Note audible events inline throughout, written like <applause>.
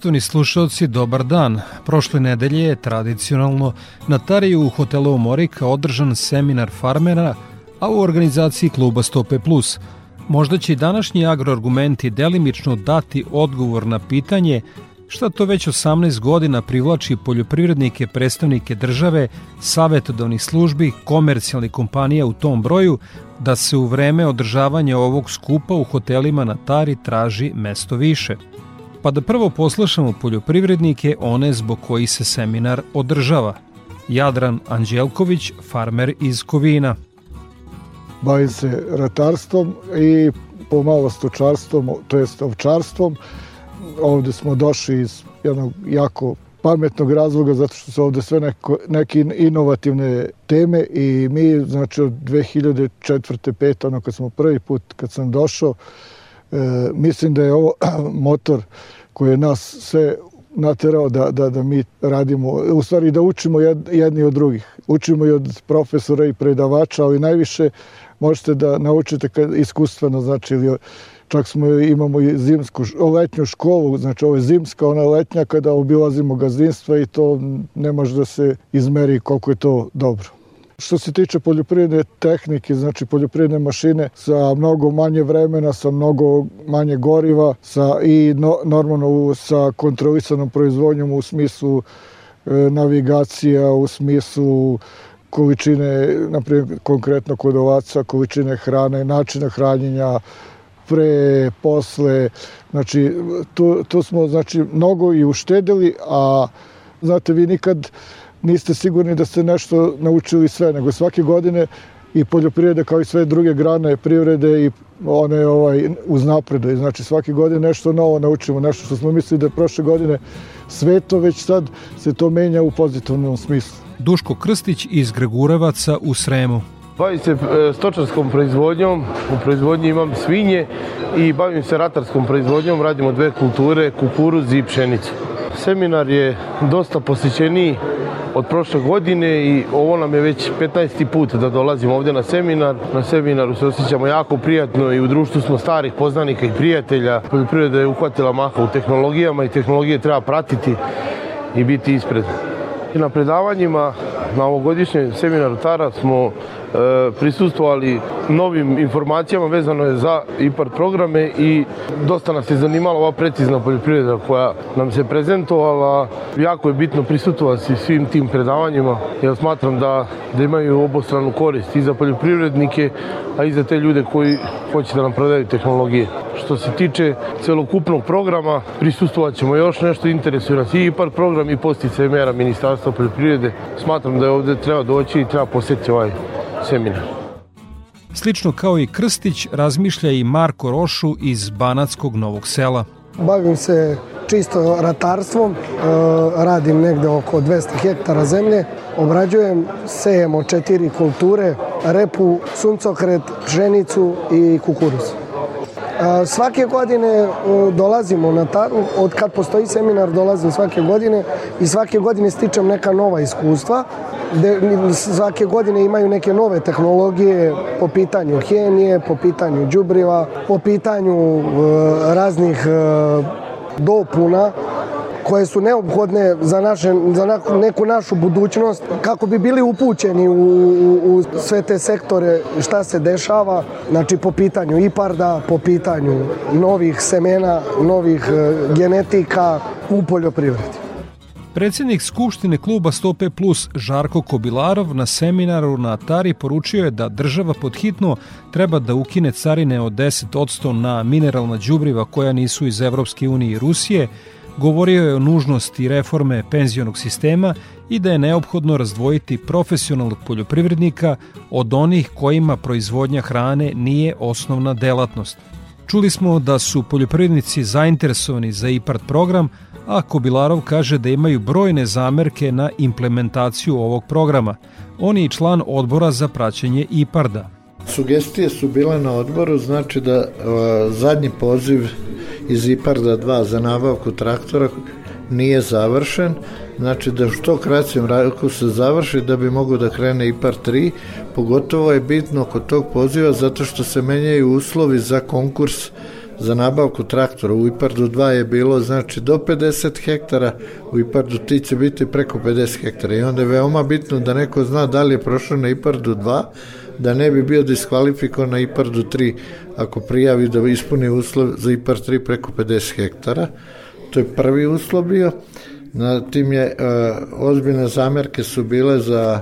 Poštovni slušalci, dobar dan. Prošle nedelje je tradicionalno na Tariju u hotelu Morika održan seminar farmera, a u organizaciji kluba Stope Plus. Možda će i današnji agroargumenti delimično dati odgovor na pitanje šta to već 18 godina privlači poljoprivrednike, predstavnike države, savetodavnih službi, komercijalnih kompanija u tom broju, da se u vreme održavanja ovog skupa u hotelima na Tari traži mesto više – Pa da prvo poslušamo poljoprivrednike, one zbog koji se seminar održava. Jadran Anđelković, farmer iz Kovina. Bavim se ratarstvom i pomalo stočarstvom, to jest ovčarstvom. Ovde smo došli iz jednog jako pametnog razloga zato što su ovde sve neko, neke inovativne teme i mi znači od 2004. 5. ono kad smo prvi put kad sam došao mislim da je ovo <clears throat> motor koji je nas sve naterao da, da, da mi radimo, u stvari da učimo jedni od drugih. Učimo i od profesora i predavača, ali najviše možete da naučite kad, iskustveno, znači ili čak smo imamo i zimsku, letnju školu, znači ovo je zimska, ona letnja kada obilazimo gazdinstva i to ne može da se izmeri koliko je to dobro. Što se tiče poljoprivredne tehnike, znači poljoprivredne mašine sa mnogo manje vremena, sa mnogo manje goriva sa, i no, normalno sa kontrolisanom proizvodnjom u smislu e, navigacija, u smislu količine, naprimjer konkretno kod ovaca, količine hrane, načina hranjenja, pre, posle, znači tu, tu smo znači mnogo i uštedili, a znate vi nikad niste sigurni da ste nešto naučili sve, nego svake godine i poljoprivrede kao i sve druge grane privrede i one ovaj, uz napredo. Znači svake godine nešto novo naučimo, nešto što smo mislili da je prošle godine sveto, već sad se to menja u pozitivnom smislu. Duško Krstić iz Gregurevaca u Sremu. Bavim se e, stočarskom proizvodnjom, u proizvodnji imam svinje i bavim se ratarskom proizvodnjom, radimo dve kulture, kukuruz i pšenicu. Seminar je dosta posjećeniji od prošle godine i ovo nam je već 15. put da dolazimo ovde na seminar. Na seminaru se osjećamo jako prijatno i u društvu smo starih poznanika i prijatelja. Poljoprivreda je uhvatila maha u tehnologijama i tehnologije treba pratiti i biti ispred. Na predavanjima na ovogodišnjem seminaru Tara smo E, prisustovali novim informacijama vezano je za IPART programe i dosta nas je zanimala ova precizna poljoprivreda koja nam se prezentovala. Jako je bitno prisustovati svim tim predavanjima jer smatram da, da imaju obostranu korist i za poljoprivrednike, a i za te ljude koji hoće da nam prodaju tehnologije. Što se tiče celokupnog programa, prisustovat ćemo još nešto, interesuje nas i IPAR program i postice mera Ministarstva poljoprivrede. Smatram da je ovde treba doći i treba posjetiti ovaj seminar. Slično kao i Krstić razmišlja i Marko Rošu iz Banatskog Novog sela. Bavim se čisto ratarstvom, e, radim negde oko 200 hektara zemlje, obrađujem, sejemo četiri kulture, repu, suncokret, pšenicu i kukuruz. Svake godine e, dolazimo na taru, od kad postoji seminar dolazim svake godine i svake godine stičem neka nova iskustva de, svake godine imaju neke nove tehnologije po pitanju hemije, po pitanju đubriva, po pitanju e, raznih e, dopuna koje su neophodne za, naše, za neku našu budućnost kako bi bili upućeni u, u, u sve te sektore šta se dešava, znači po pitanju IPARDA, po pitanju novih semena, novih e, genetika u poljoprivredi. Predsjednik Skupštine kluba 105 Plus Žarko Kobilarov na seminaru na Atari poručio je da država podhitno treba da ukine carine od 10% na mineralna đubriva koja nisu iz Evropske unije i Rusije, govorio je o nužnosti reforme penzionog sistema i da je neophodno razdvojiti profesionalnog poljoprivrednika od onih kojima proizvodnja hrane nije osnovna delatnost. Čuli smo da su poljoprivrednici zainteresovani za IPART program, a Kobilarov kaže da imaju brojne zamerke na implementaciju ovog programa. On je član odbora za praćenje IPARD-a. Sugestije su bile na odboru, znači da o, zadnji poziv iz IPARD-a 2 za nabavku traktora nije završen, znači da što kraćem roku se završi da bi mogo da krene IPAR 3, pogotovo je bitno kod tog poziva zato što se menjaju uslovi za konkurs za nabavku traktora. U IPARDu 2 je bilo znači do 50 hektara, u IPARDu 3 će biti preko 50 hektara i onda je veoma bitno da neko zna da li je prošao na IPARDu 2, da ne bi bio diskvalifikovan na IPARDu 3 ako prijavi da ispuni uslov za IPAR 3 preko 50 hektara. To je prvi uslov bio. Na tim je uh, ozbiljne zamerke su bile za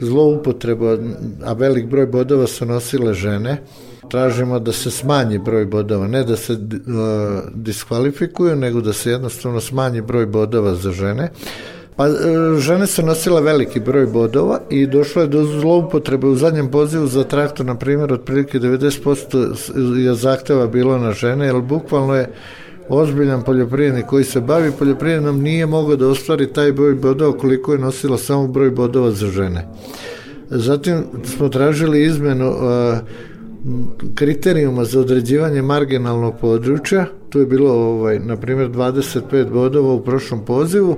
zloupotrebu, a velik broj bodova su nosile žene. Tražimo da se smanji broj bodova, ne da se uh, diskvalifikuju, nego da se jednostavno smanji broj bodova za žene. Pa e, žene su nosile veliki broj bodova i došlo je do zloupotrebe. U zadnjem pozivu za traktor, na primjer, otprilike 90% je zahteva bilo na žene, jer bukvalno je ozbiljan poljoprivrednik koji se bavi poljoprivrednom nije mogao da ostvari taj broj bodova koliko je nosilo samo broj bodova za žene. Zatim smo tražili izmenu uh, kriterijuma za određivanje marginalnog područja, tu je bilo ovaj, na primjer 25 bodova u prošlom pozivu,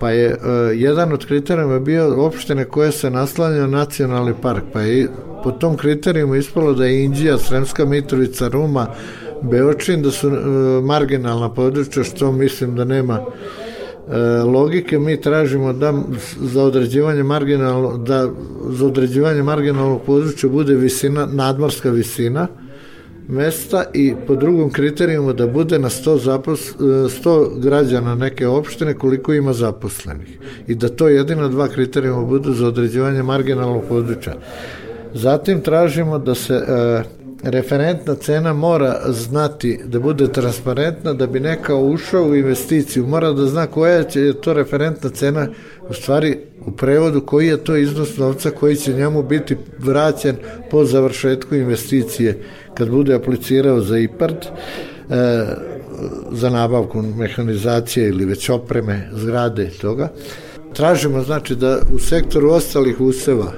pa je uh, jedan od kriterijuma bio opštine koje se naslanja nacionalni park, pa je po tom kriterijumu ispalo da je Indija, Sremska Mitrovica, Ruma, Beočin, da su uh, marginalna područja, što mislim da nema uh, logike, mi tražimo da za određivanje marginalno, da za određivanje marginalnog područja bude visina, nadmorska visina, mesta i po drugom kriterijumu da bude na 100, zapos, 100 građana neke opštine koliko ima zaposlenih i da to jedina dva kriterijuma budu za određivanje marginalnog područja. Zatim tražimo da se e, referentna cena mora znati da bude transparentna da bi neka ušao u investiciju mora da zna koja je to referentna cena u stvari u prevodu koji je to iznos novca koji će njemu biti vraćen po završetku investicije kad bude aplicirao za IPARD e, za nabavku mehanizacije ili već opreme, zgrade toga. Tražimo znači da u sektoru ostalih useva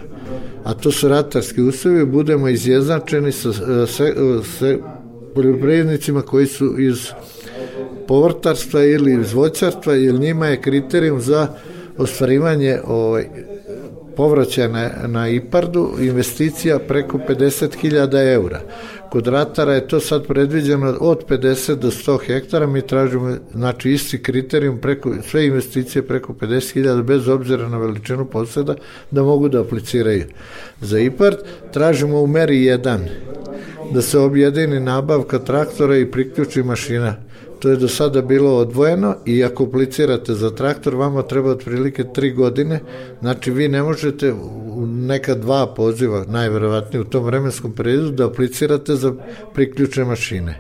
a to su ratarski usevi, budemo izjednačeni sa, sa, sa poljoprivrednicima koji su iz povrtarstva ili iz voćarstva, jer njima je kriterijum za ostvarivanje ovaj, povraćaja na, IPARD-u investicija preko 50.000 eura. Kod ratara je to sad predviđeno od 50 do 100 hektara, mi tražimo znači isti kriterijum preko sve investicije preko 50.000 bez obzira na veličinu poseda da mogu da apliciraju. Za IPARD tražimo u meri 1 da se objedini nabavka traktora i priključi mašina To je do sada bilo odvojeno i ako aplicirate za traktor, vama treba otprilike tri godine, znači vi ne možete u neka dva poziva, najverovatnije u tom vremenskom periodu, da aplicirate za priključne mašine.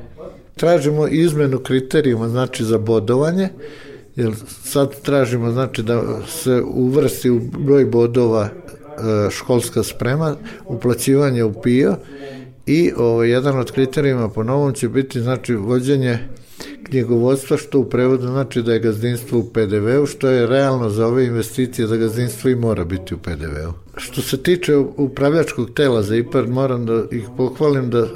Tražimo izmenu kriterijuma, znači za bodovanje, jer sad tražimo znači da se uvrsti u broj bodova e, školska sprema, uplaćivanje u PIO i ovo, jedan od kriterijuma po novom će biti znači vođenje knjigovodstva, što u prevodu znači da je gazdinstvo u PDV-u, što je realno za ove investicije da gazdinstvo i mora biti u PDV-u. Što se tiče upravljačkog tela za IPAR, moram da ih pohvalim da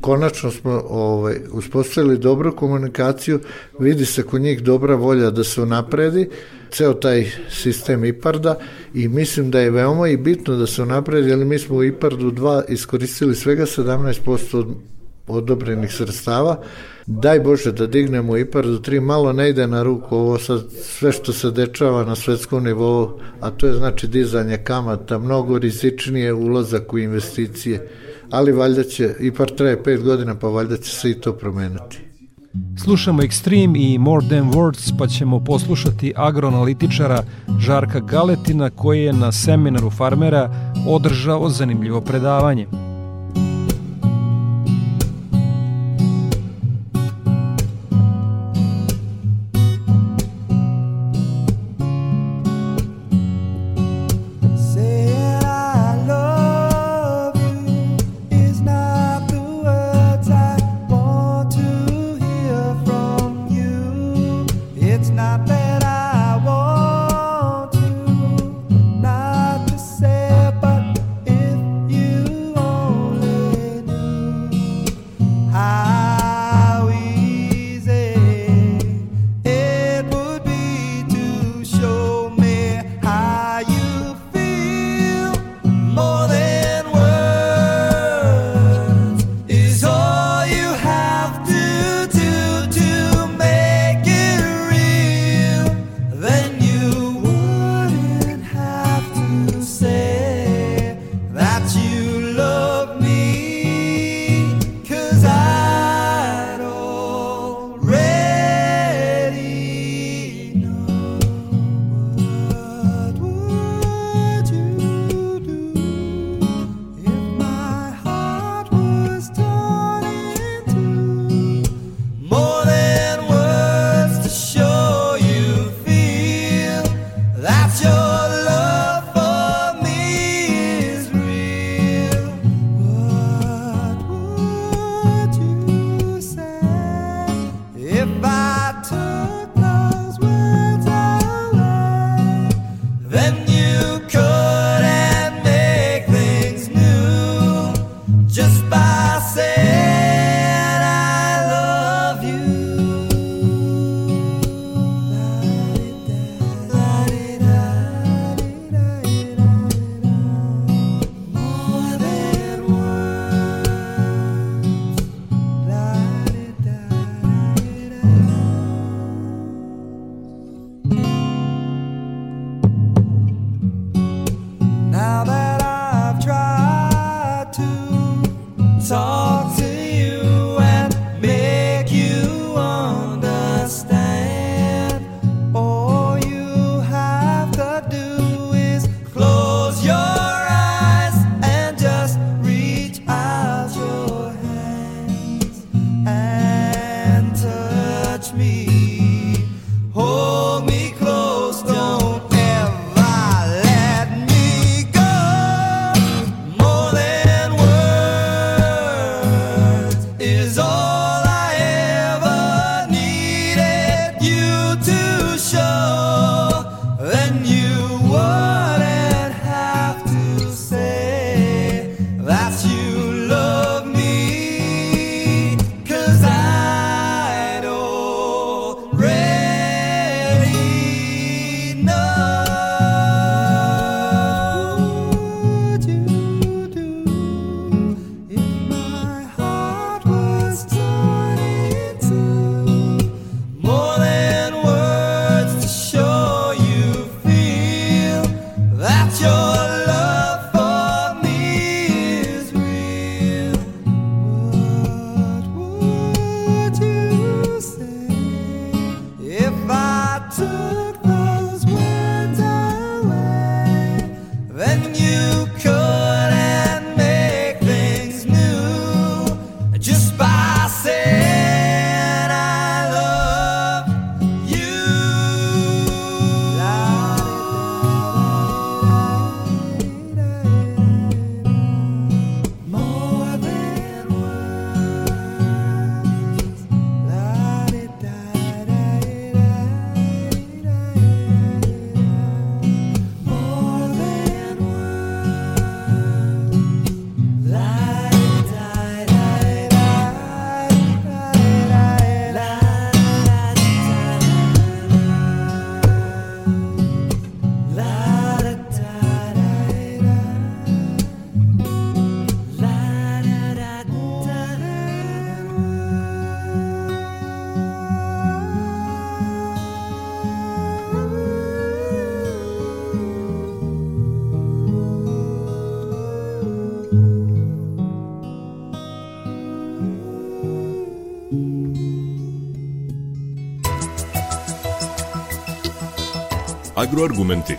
konačno smo ovaj, uspostavili dobru komunikaciju, vidi se kod njih dobra volja da se unapredi, ceo taj sistem IPARD-a i mislim da je veoma i bitno da se unapredi, jer mi smo u IPARD-u 2 iskoristili svega 17% od odobrenih sredstava. Daj Bože da dignemo IPAR do 3, malo ne ide na ruku ovo sad sve što se dečava na svetskom nivou, a to je znači dizanje kamata, mnogo rizičnije ulazak u investicije, ali valjda će, IPAR traje 5 godina, pa valjda će se i to promeniti. Slušamo Extreme i More Than Words pa ćemo poslušati agroanalitičara Žarka Galetina koji je na seminaru farmera održao zanimljivo predavanje. Agroargumenti.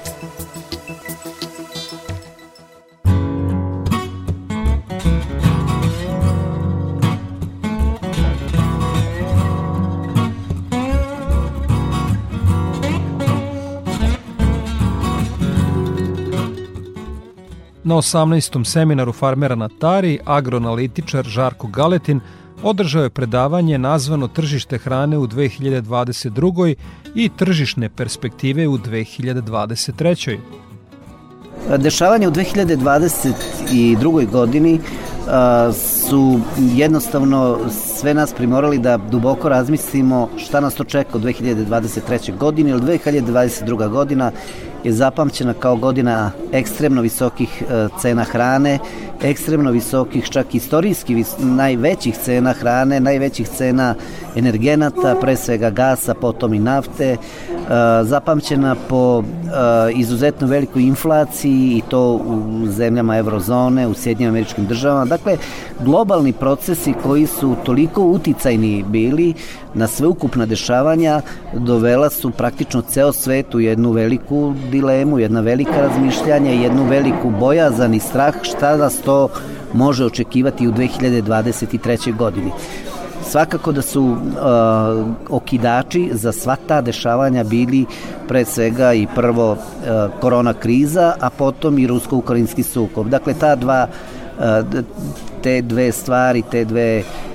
Na 18. seminaru farmera na Tari, agroanalitičar Žarko Galetin održao je predavanje nazvano Tržište hrane u 2022. i tržišne perspektive u 2023. Dešavanje u 2022. godini su jednostavno sve nas primorali da duboko razmislimo šta nas to čeka u 2023. godini, ili 2022. godina je zapamćena kao godina ekstremno visokih e, cena hrane, ekstremno visokih, čak istorijski najvećih cena hrane, najvećih cena energenata, pre svega gasa, potom i nafte, e, zapamćena po e, izuzetno velikoj inflaciji i to u zemljama eurozone, u Sjednjim američkim državama. Dakle, globalni procesi koji su toliko uticajni bili na sveukupna dešavanja dovela su praktično ceo svet u jednu veliku dilemu, jedna velika razmišljanja, jednu veliku bojazan i strah šta nas to može očekivati u 2023. godini. Svakako da su uh, okidači za sva ta dešavanja bili pre svega i prvo uh, korona kriza, a potom i rusko-ukrajinski sukob. Dakle, ta dva uh, te dve stvari, te dve uh,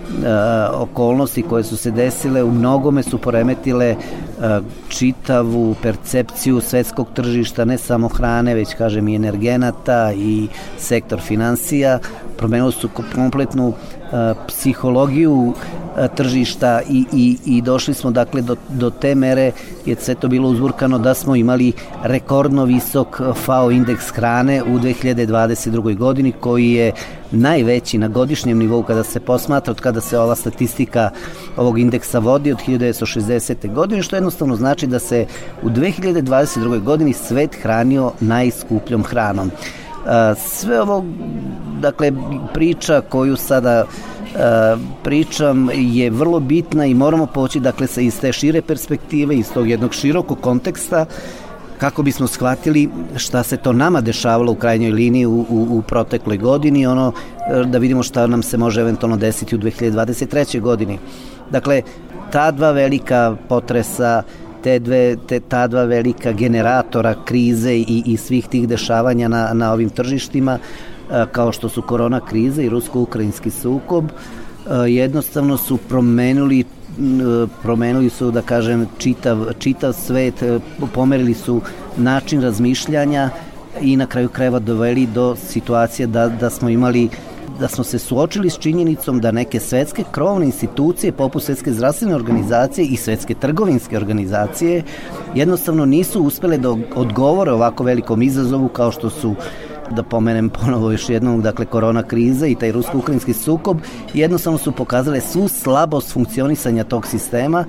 okolnosti koje su se desile u mnogome su poremetile uh, čitavu percepciju svetskog tržišta, ne samo hrane, već kažem i energenata i sektor financija. Promenili su kompletnu psihologiju tržišta i, i, i došli smo dakle do, do te mere je sve to bilo uzburkano da smo imali rekordno visok FAO indeks hrane u 2022. godini koji je najveći na godišnjem nivou kada se posmatra od kada se ova statistika ovog indeksa vodi od 1960. godine, što jednostavno znači da se u 2022. godini svet hranio najskupljom hranom. Sve ovo, dakle, priča koju sada pričam je vrlo bitna i moramo poći dakle sa iz te šire perspektive, iz tog jednog širokog konteksta kako bismo shvatili šta se to nama dešavalo u krajnjoj liniji u, u, u protekloj godini, ono da vidimo šta nam se može eventualno desiti u 2023. godini. Dakle, ta dva velika potresa, te dve, te, ta dva velika generatora krize i, i svih tih dešavanja na, na ovim tržištima, kao što su korona kriza i rusko-ukrajinski sukob, jednostavno su promenili promenili su, da kažem, čitav, čitav svet, e, pomerili su način razmišljanja i na kraju krajeva doveli do situacije da, da smo imali da smo se suočili s činjenicom da neke svetske krovne institucije poput Svetske zdravstvene organizacije i Svetske trgovinske organizacije jednostavno nisu uspele da odgovore ovako velikom izazovu kao što su da pomenem ponovo još jednom, dakle korona kriza i taj rusko-ukrajinski sukob jednostavno su pokazale svu slabost funkcionisanja tog sistema.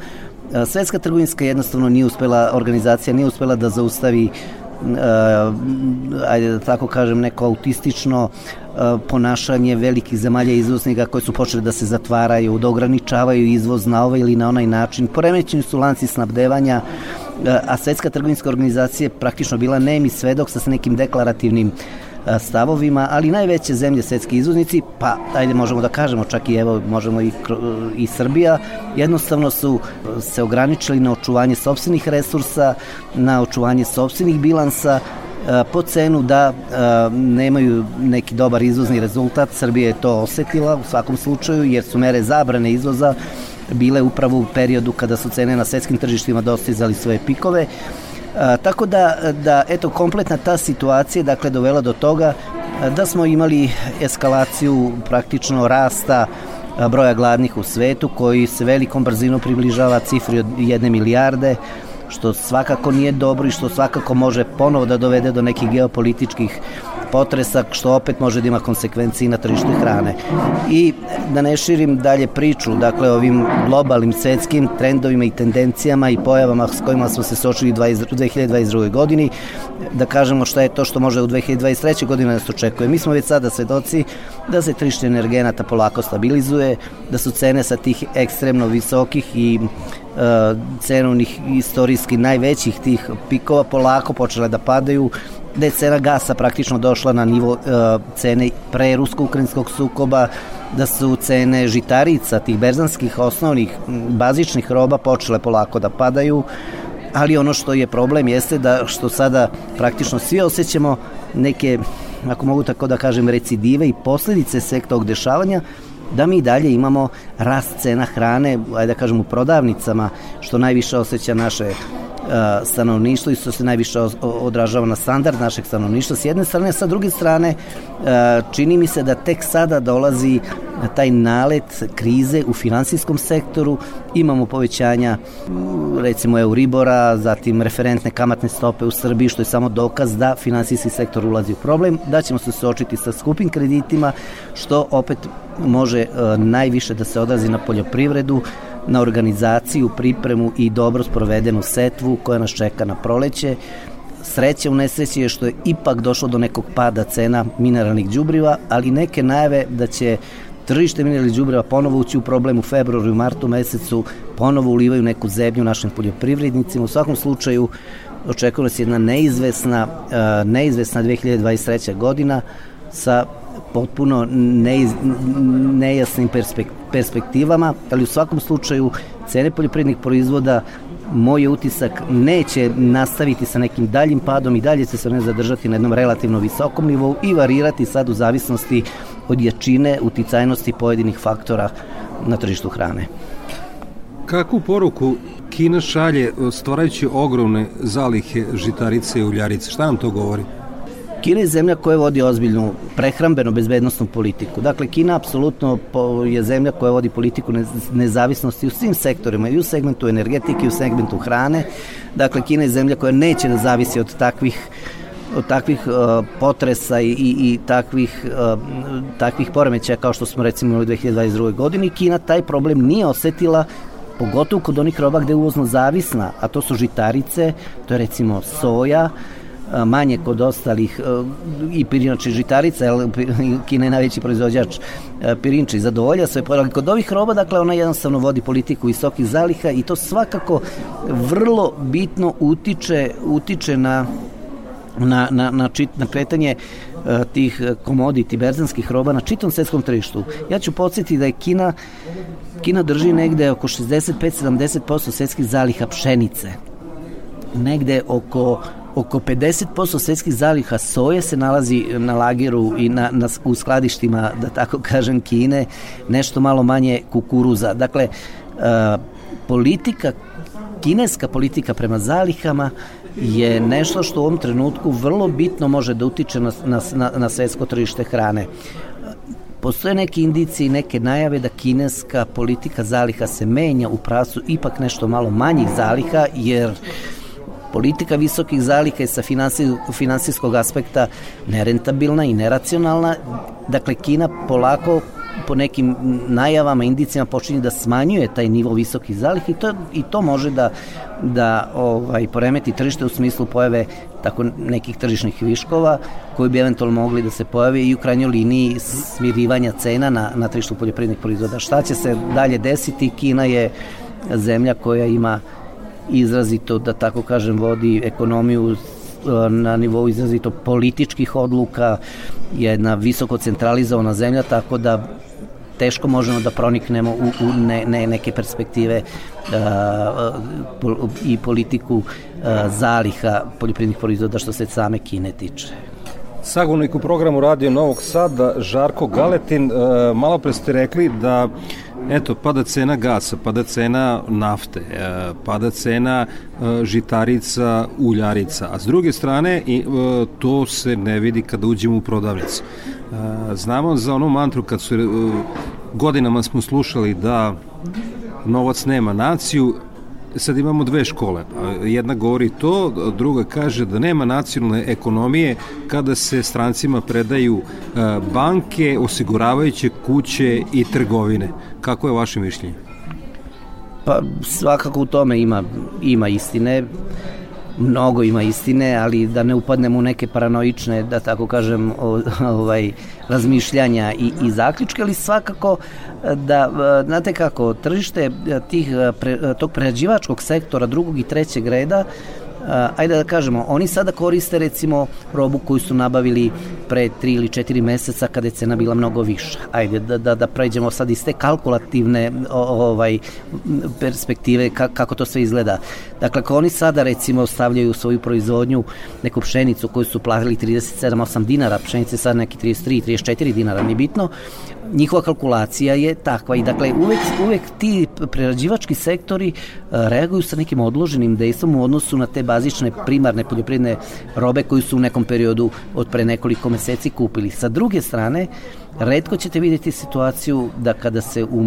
E, Svetska trgovinska jednostavno nije uspela, organizacija nije uspela da zaustavi uh, ajde da tako kažem, neko autistično ponašanje velikih zemalja izvoznika koji su počeli da se zatvaraju, da ograničavaju izvoz na ovaj ili na onaj način. Poremećeni su lanci snabdevanja, uh, a Svetska trgovinska organizacija je praktično bila nemi svedok sa nekim deklarativnim uh, stavovima, ali najveće zemlje svetski izvoznici, pa ajde možemo da kažemo čak i evo možemo i, i Srbija, jednostavno su se ograničili na očuvanje sobstvenih resursa, na očuvanje sobstvenih bilansa, po cenu da nemaju neki dobar izvozni rezultat. Srbija je to osetila u svakom slučaju jer su mere zabrane izvoza bile upravo u periodu kada su cene na svetskim tržištima dostizali svoje pikove A, tako da, da eto, kompletna ta situacija dakle dovela do toga da smo imali eskalaciju praktično rasta broja gladnih u svetu koji se velikom brzinom približava cifri od jedne milijarde što svakako nije dobro i što svakako može ponovo da dovede do nekih geopolitičkih potresa, što opet može da ima konsekvencije na tržište hrane. I da ne širim dalje priču, dakle, ovim globalnim svetskim trendovima i tendencijama i pojavama s kojima smo se sočili u 2022. godini, da kažemo šta je to što može u 2023. godini da nas očekuje. Mi smo već sada svedoci da se tržište energenata polako stabilizuje, da su cene sa tih ekstremno visokih i cenovnih istorijski najvećih tih pikova polako počele da padaju da je cena gasa praktično došla na nivo cene pre rusko-ukrajinskog sukoba, da su cene žitarica, tih berzanskih osnovnih bazičnih roba počele polako da padaju, ali ono što je problem jeste da što sada praktično svi osjećamo neke, ako mogu tako da kažem, recidive i posledice sveg tog dešavanja, da mi dalje imamo rast cena hrane, ajde da kažem u prodavnicama, što najviše osjeća naše stanovništvo i što se najviše odražava na standard našeg stanovništva s jedne strane, sa druge strane čini mi se da tek sada dolazi taj nalet krize u finansijskom sektoru, imamo povećanja recimo Euribora, zatim referentne kamatne stope u Srbiji, što je samo dokaz da finansijski sektor ulazi u problem, da ćemo se suočiti sa skupim kreditima, što opet može najviše da se odrazi na poljoprivredu, na organizaciju, pripremu i dobro sprovedenu setvu koja nas čeka na proleće. Sreće u nesreći je što je ipak došlo do nekog pada cena mineralnih đubriva, ali neke najave da će tržište mineralnih đubriva ponovo ući u problem u februaru i martu mesecu, ponovo ulivaju neku zemlju našim poljoprivrednicima. U svakom slučaju očekuje se jedna neizvesna, neizvesna 2023. godina sa potpuno neiz, nejasnim perspektivama, ali u svakom slučaju cene poljoprivrednih proizvoda moj utisak neće nastaviti sa nekim daljim padom i dalje će se ne zadržati na jednom relativno visokom nivou i varirati sad u zavisnosti od jačine uticajnosti pojedinih faktora na tržištu hrane. Kakvu poruku Kina šalje stvarajući ogromne zalihe žitarice i uljarice? Šta nam to govori? Kina je zemlja koja vodi ozbiljnu prehrambeno bezbednostnu politiku. Dakle, Kina apsolutno je zemlja koja vodi politiku nezavisnosti u svim sektorima, i u segmentu energetike, i u segmentu hrane. Dakle, Kina je zemlja koja neće da zavisi od takvih od takvih uh, potresa i, i, i takvih, uh, takvih poremećaja kao što smo recimo u 2022. godini. Kina taj problem nije osetila pogotovo kod onih roba gde je uvozno zavisna, a to su žitarice, to je recimo soja, manje kod ostalih i pirinače žitarica, jer <laughs> Kina je najveći proizvođač pirinči, zadovolja sve, ali kod ovih roba, dakle, ona jednostavno vodi politiku visokih zaliha i to svakako vrlo bitno utiče, utiče na na, na, na, čit, na kretanje tih komoditi, berzanskih roba na čitom svetskom tržištu. Ja ću podsjetiti da je Kina Kina drži negde oko 65-70% svetskih zaliha pšenice. Negde oko oko 50% svetskih zaliha soje se nalazi na lageru i na, na, u skladištima, da tako kažem, Kine, nešto malo manje kukuruza. Dakle, uh, politika, kineska politika prema zalihama je nešto što u ovom trenutku vrlo bitno može da utiče na, na, na svetsko tržište hrane. Postoje neke indicije i neke najave da kineska politika zaliha se menja u prasu ipak nešto malo manjih zaliha, jer uh, Politika visokih zalika je sa finansijskog aspekta nerentabilna i neracionalna. Dakle, Kina polako po nekim najavama, indicijama počinje da smanjuje taj nivo visokih zaliha i to, i to može da, da ovaj, poremeti tržište u smislu pojave tako nekih tržišnih viškova koji bi eventualno mogli da se pojave i u krajnjoj liniji smirivanja cena na, na tržištu poljoprivrednih proizvoda. Šta će se dalje desiti? Kina je zemlja koja ima izrazito, da tako kažem, vodi ekonomiju e, na nivou izrazito političkih odluka, jedna visoko centralizovana zemlja, tako da teško možemo da proniknemo u, u ne, ne, neke perspektive a, e, i politiku e, zaliha poljoprivrednih proizvoda što se same Kine tiče. Sagovornik u programu Radio Novog Sada, Žarko Galetin, malo pre ste rekli da Eto, pada cena gasa, pada cena nafte, e, pada cena e, žitarica, uljarica, a s druge strane e, to se ne vidi kada uđemo u prodavnicu. Znamo za onu mantru kad su godinama smo slušali da novac nema naciju, sad imamo dve škole. Jedna govori to, druga kaže da nema nacionalne ekonomije kada se strancima predaju banke, osiguravajuće kuće i trgovine. Kako je vaše mišljenje? Pa svakako u tome ima, ima istine. Mnogo ima istine, ali da ne upadnemo u neke paranoične, da tako kažem, ovaj, razmišljanja i, i zaključke, ali svakako da, znate kako, tržište tih, pre, tog prerađivačkog sektora drugog i trećeg reda ajde da kažemo, oni sada koriste recimo robu koju su nabavili pre 3 ili 4 meseca kada je cena bila mnogo viša. Ajde da, da, da pređemo sad iz te kalkulativne ovaj, perspektive ka, kako to sve izgleda. Dakle, ako oni sada recimo stavljaju u svoju proizvodnju neku pšenicu koju su platili 37-8 dinara, pšenice sad neki 33-34 dinara, nije bitno, njihova kalkulacija je takva i dakle uvek, uvek ti prerađivački sektori e, reaguju sa nekim odloženim dejstvom u odnosu na te bazične primarne poljoprivredne robe koju su u nekom periodu od pre nekoliko meseci kupili. Sa druge strane, redko ćete vidjeti situaciju da kada se u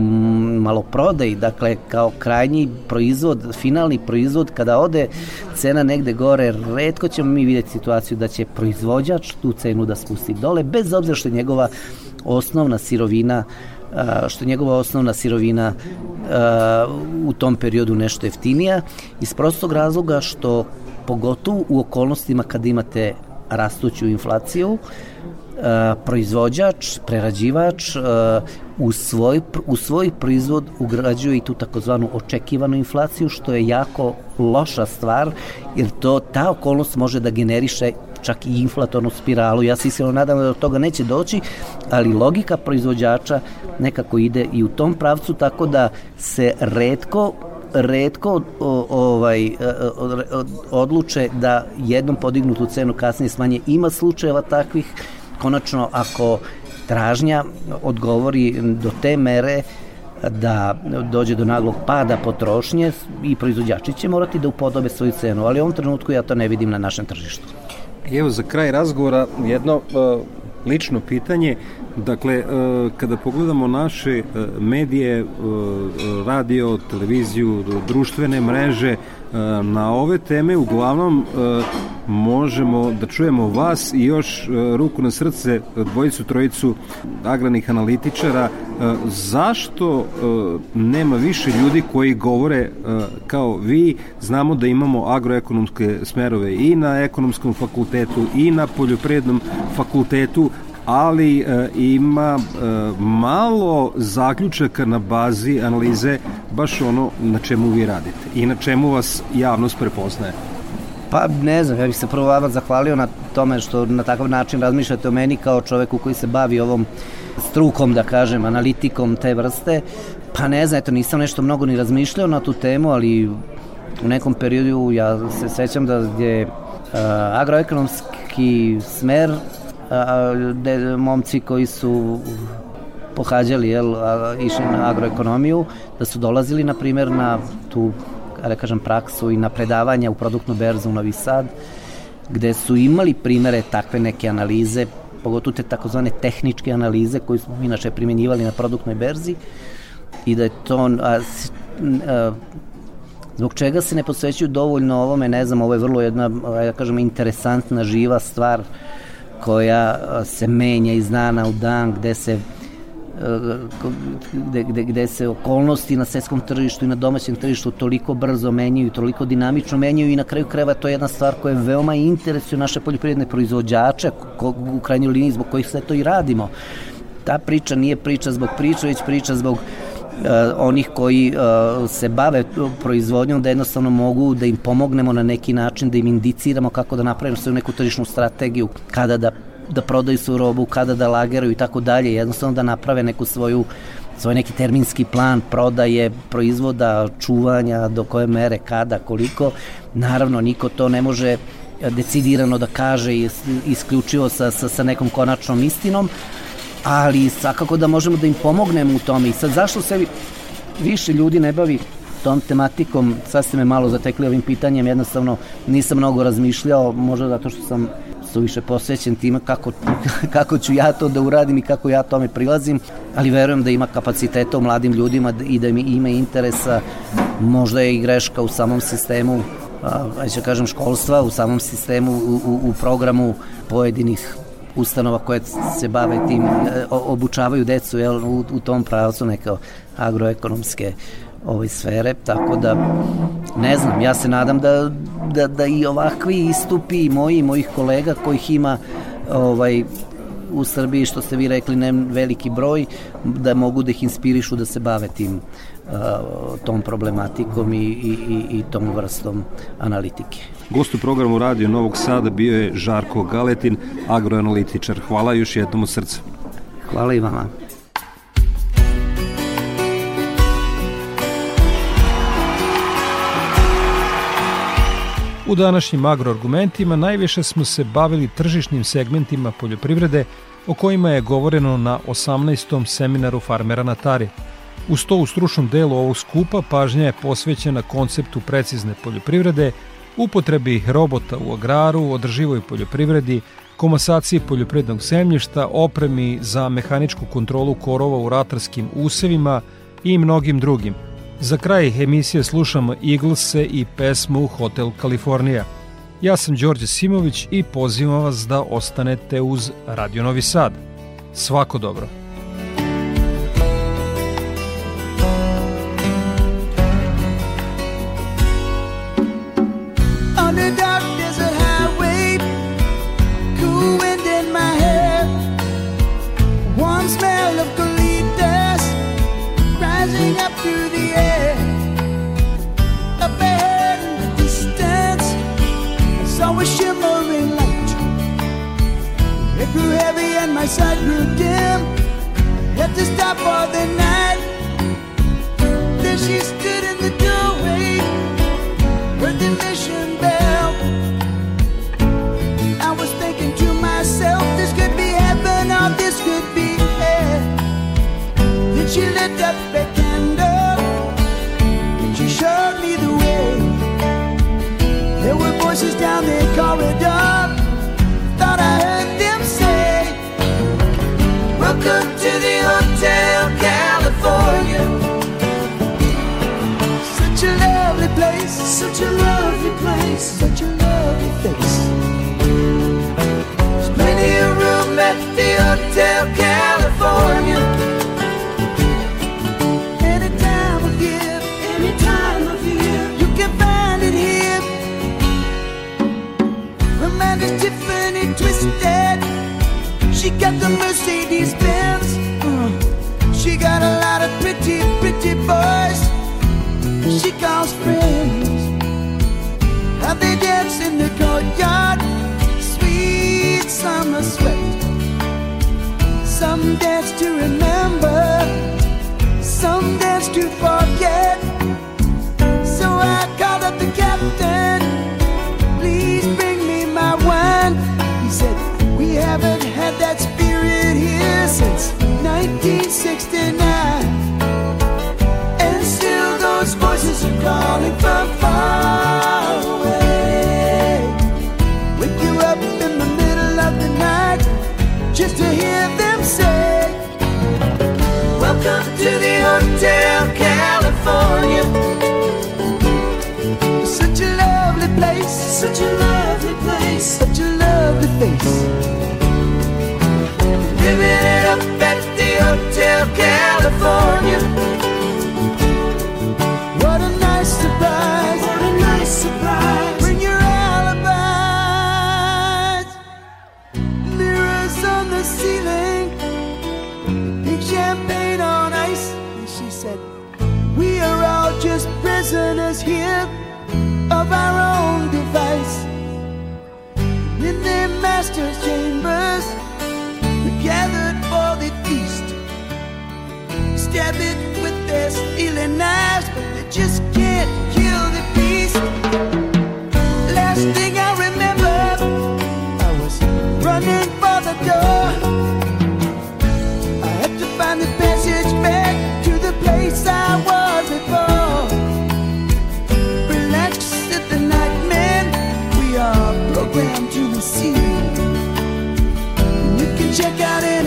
maloprodaj, dakle kao krajnji proizvod, finalni proizvod, kada ode cena negde gore, redko ćemo mi vidjeti situaciju da će proizvođač tu cenu da spusti dole, bez obzira što je njegova osnovna sirovina što je njegova osnovna sirovina u tom periodu nešto jeftinija iz prostog razloga što pogotovo u okolnostima kad imate rastuću inflaciju proizvođač, prerađivač u svoj, u svoj proizvod ugrađuje i tu takozvanu očekivanu inflaciju, što je jako loša stvar, jer to ta okolnost može da generiše čak i inflatornu spiralu. Ja se iskreno nadam da do toga neće doći, ali logika proizvođača nekako ide i u tom pravcu, tako da se redko redko ovaj, e, odluče da jednom podignutu cenu kasnije smanje. Ima slučajeva takvih, konačno ako tražnja odgovori do te mere da dođe do naglog pada potrošnje i proizvođači će morati da upodobe svoju cenu, ali u ovom trenutku ja to ne vidim na našem tržištu. Evo za kraj razgovora jedno uh, lično pitanje. Dakle, uh, kada pogledamo naše uh, medije, radio, televiziju, društvene mreže, na ove teme uglavnom možemo da čujemo vas i još ruku na srce dvojicu, trojicu agranih analitičara. Zašto nema više ljudi koji govore kao vi? Znamo da imamo agroekonomske smerove i na ekonomskom fakultetu i na poljoprivrednom fakultetu, ali e, ima e, malo zaključaka na bazi analize baš ono na čemu vi radite i na čemu vas javnost prepoznaje. Pa ne znam, ja bih se prvo vama zahvalio na tome što na takav način razmišljate o meni kao čoveku koji se bavi ovom strukom, da kažem, analitikom te vrste. Pa ne znam, eto, nisam nešto mnogo ni razmišljao na tu temu, ali u nekom periodu ja se sećam da je uh, agroekonomski smer de, momci koji su pohađali, jel, išli na agroekonomiju, da su dolazili, na primjer, na tu, da kažem, praksu i na predavanja u produktnu berzu u Novi Sad, gde su imali primere takve neke analize, pogotovo te takozvane tehničke analize koje smo inače primjenjivali na produktnoj berzi i da je to a, a, zbog čega se ne posvećuju dovoljno ovome, ne znam, ovo je vrlo jedna, da kažem, interesantna, živa stvar koja se menja iz dana u dan, gde se gde, gde, gde se okolnosti na svetskom tržištu i na domaćem tržištu toliko brzo menjaju, toliko dinamično menjaju i na kraju kreva to je jedna stvar koja veoma interesuje naše poljoprivredne proizvođače, ko, u krajnjoj liniji zbog kojih sve to i radimo. Ta priča nije priča zbog priče, već priča zbog uh, onih koji uh, se bave proizvodnjom da jednostavno mogu da im pomognemo na neki način, da im indiciramo kako da napravimo svoju neku tržišnu strategiju, kada da da prodaju svoju robu, kada da lageraju i tako dalje, jednostavno da naprave neku svoju svoj neki terminski plan prodaje, proizvoda, čuvanja, do koje mere, kada, koliko. Naravno, niko to ne može decidirano da kaže isključivo sa, sa, sa nekom konačnom istinom, ali svakako da možemo da im pomognemo u tome. I sad zašto se više ljudi ne bavi tom tematikom, sad ste me malo zatekli ovim pitanjem, jednostavno nisam mnogo razmišljao, možda zato što sam suviše posvećen time kako, <laughs> kako ću ja to da uradim i kako ja tome prilazim, ali verujem da ima kapaciteta u mladim ljudima i da ima interesa, možda je i greška u samom sistemu ajde da kažem školstva, u samom sistemu, u, u, u programu pojedinih ustanova koje se bave tim, e, obučavaju decu jel, u, u tom pravcu neke agroekonomske ove sfere, tako da ne znam, ja se nadam da, da, da i ovakvi istupi moji i mojih kolega kojih ima ovaj u Srbiji, što ste vi rekli, ne veliki broj, da mogu da ih inspirišu da se bave tim tom problematikom i, i, i tom vrstom analitike. Gost u programu Radio Novog Sada bio je Žarko Galetin, agroanalitičar. Hvala još jednom od srca. Hvala i vama. U današnjim agroargumentima najviše smo se bavili tržišnim segmentima poljoprivrede o kojima je govoreno na 18. seminaru farmera na Tari. Uz to u stručnom delu ovog skupa pažnja je posvećena konceptu precizne poljoprivrede, upotrebi robota u agraru, održivoj poljoprivredi, komasaciji poljoprivrednog zemljišta, opremi za mehaničku kontrolu korova u ratarskim usevima i mnogim drugim. Za kraj emisije slušamo Eaglese i pesmu Hotel Kalifornija. Ja sam Đorđe Simović i pozivam vas da ostanete uz Radio Novi Sad. Svako dobro! My sight grew dim. Had to stop for the night. Then she stood in the doorway, heard the mission bell. I was thinking to myself, this could be heaven or this could be hell. Then she lit up a candle and she showed me the way. There were voices down the Hotel California. Such a lovely place, such a lovely place, such a lovely face. There's plenty of room at the Hotel California. She calls friends. How they dance in the courtyard. Sweet summer sweat. Some dance to remember. Some dance to forget. So I called up the captain. Please bring me my wine. He said, We haven't had that spirit here since 1969. Such a lovely place, such a lovely face. Living it up at the Hotel California. But they just can't kill the beast. Last thing I remember, I was running for the door. I had to find the passage back to the place I was before. At the we are programmed to receive. You can check out any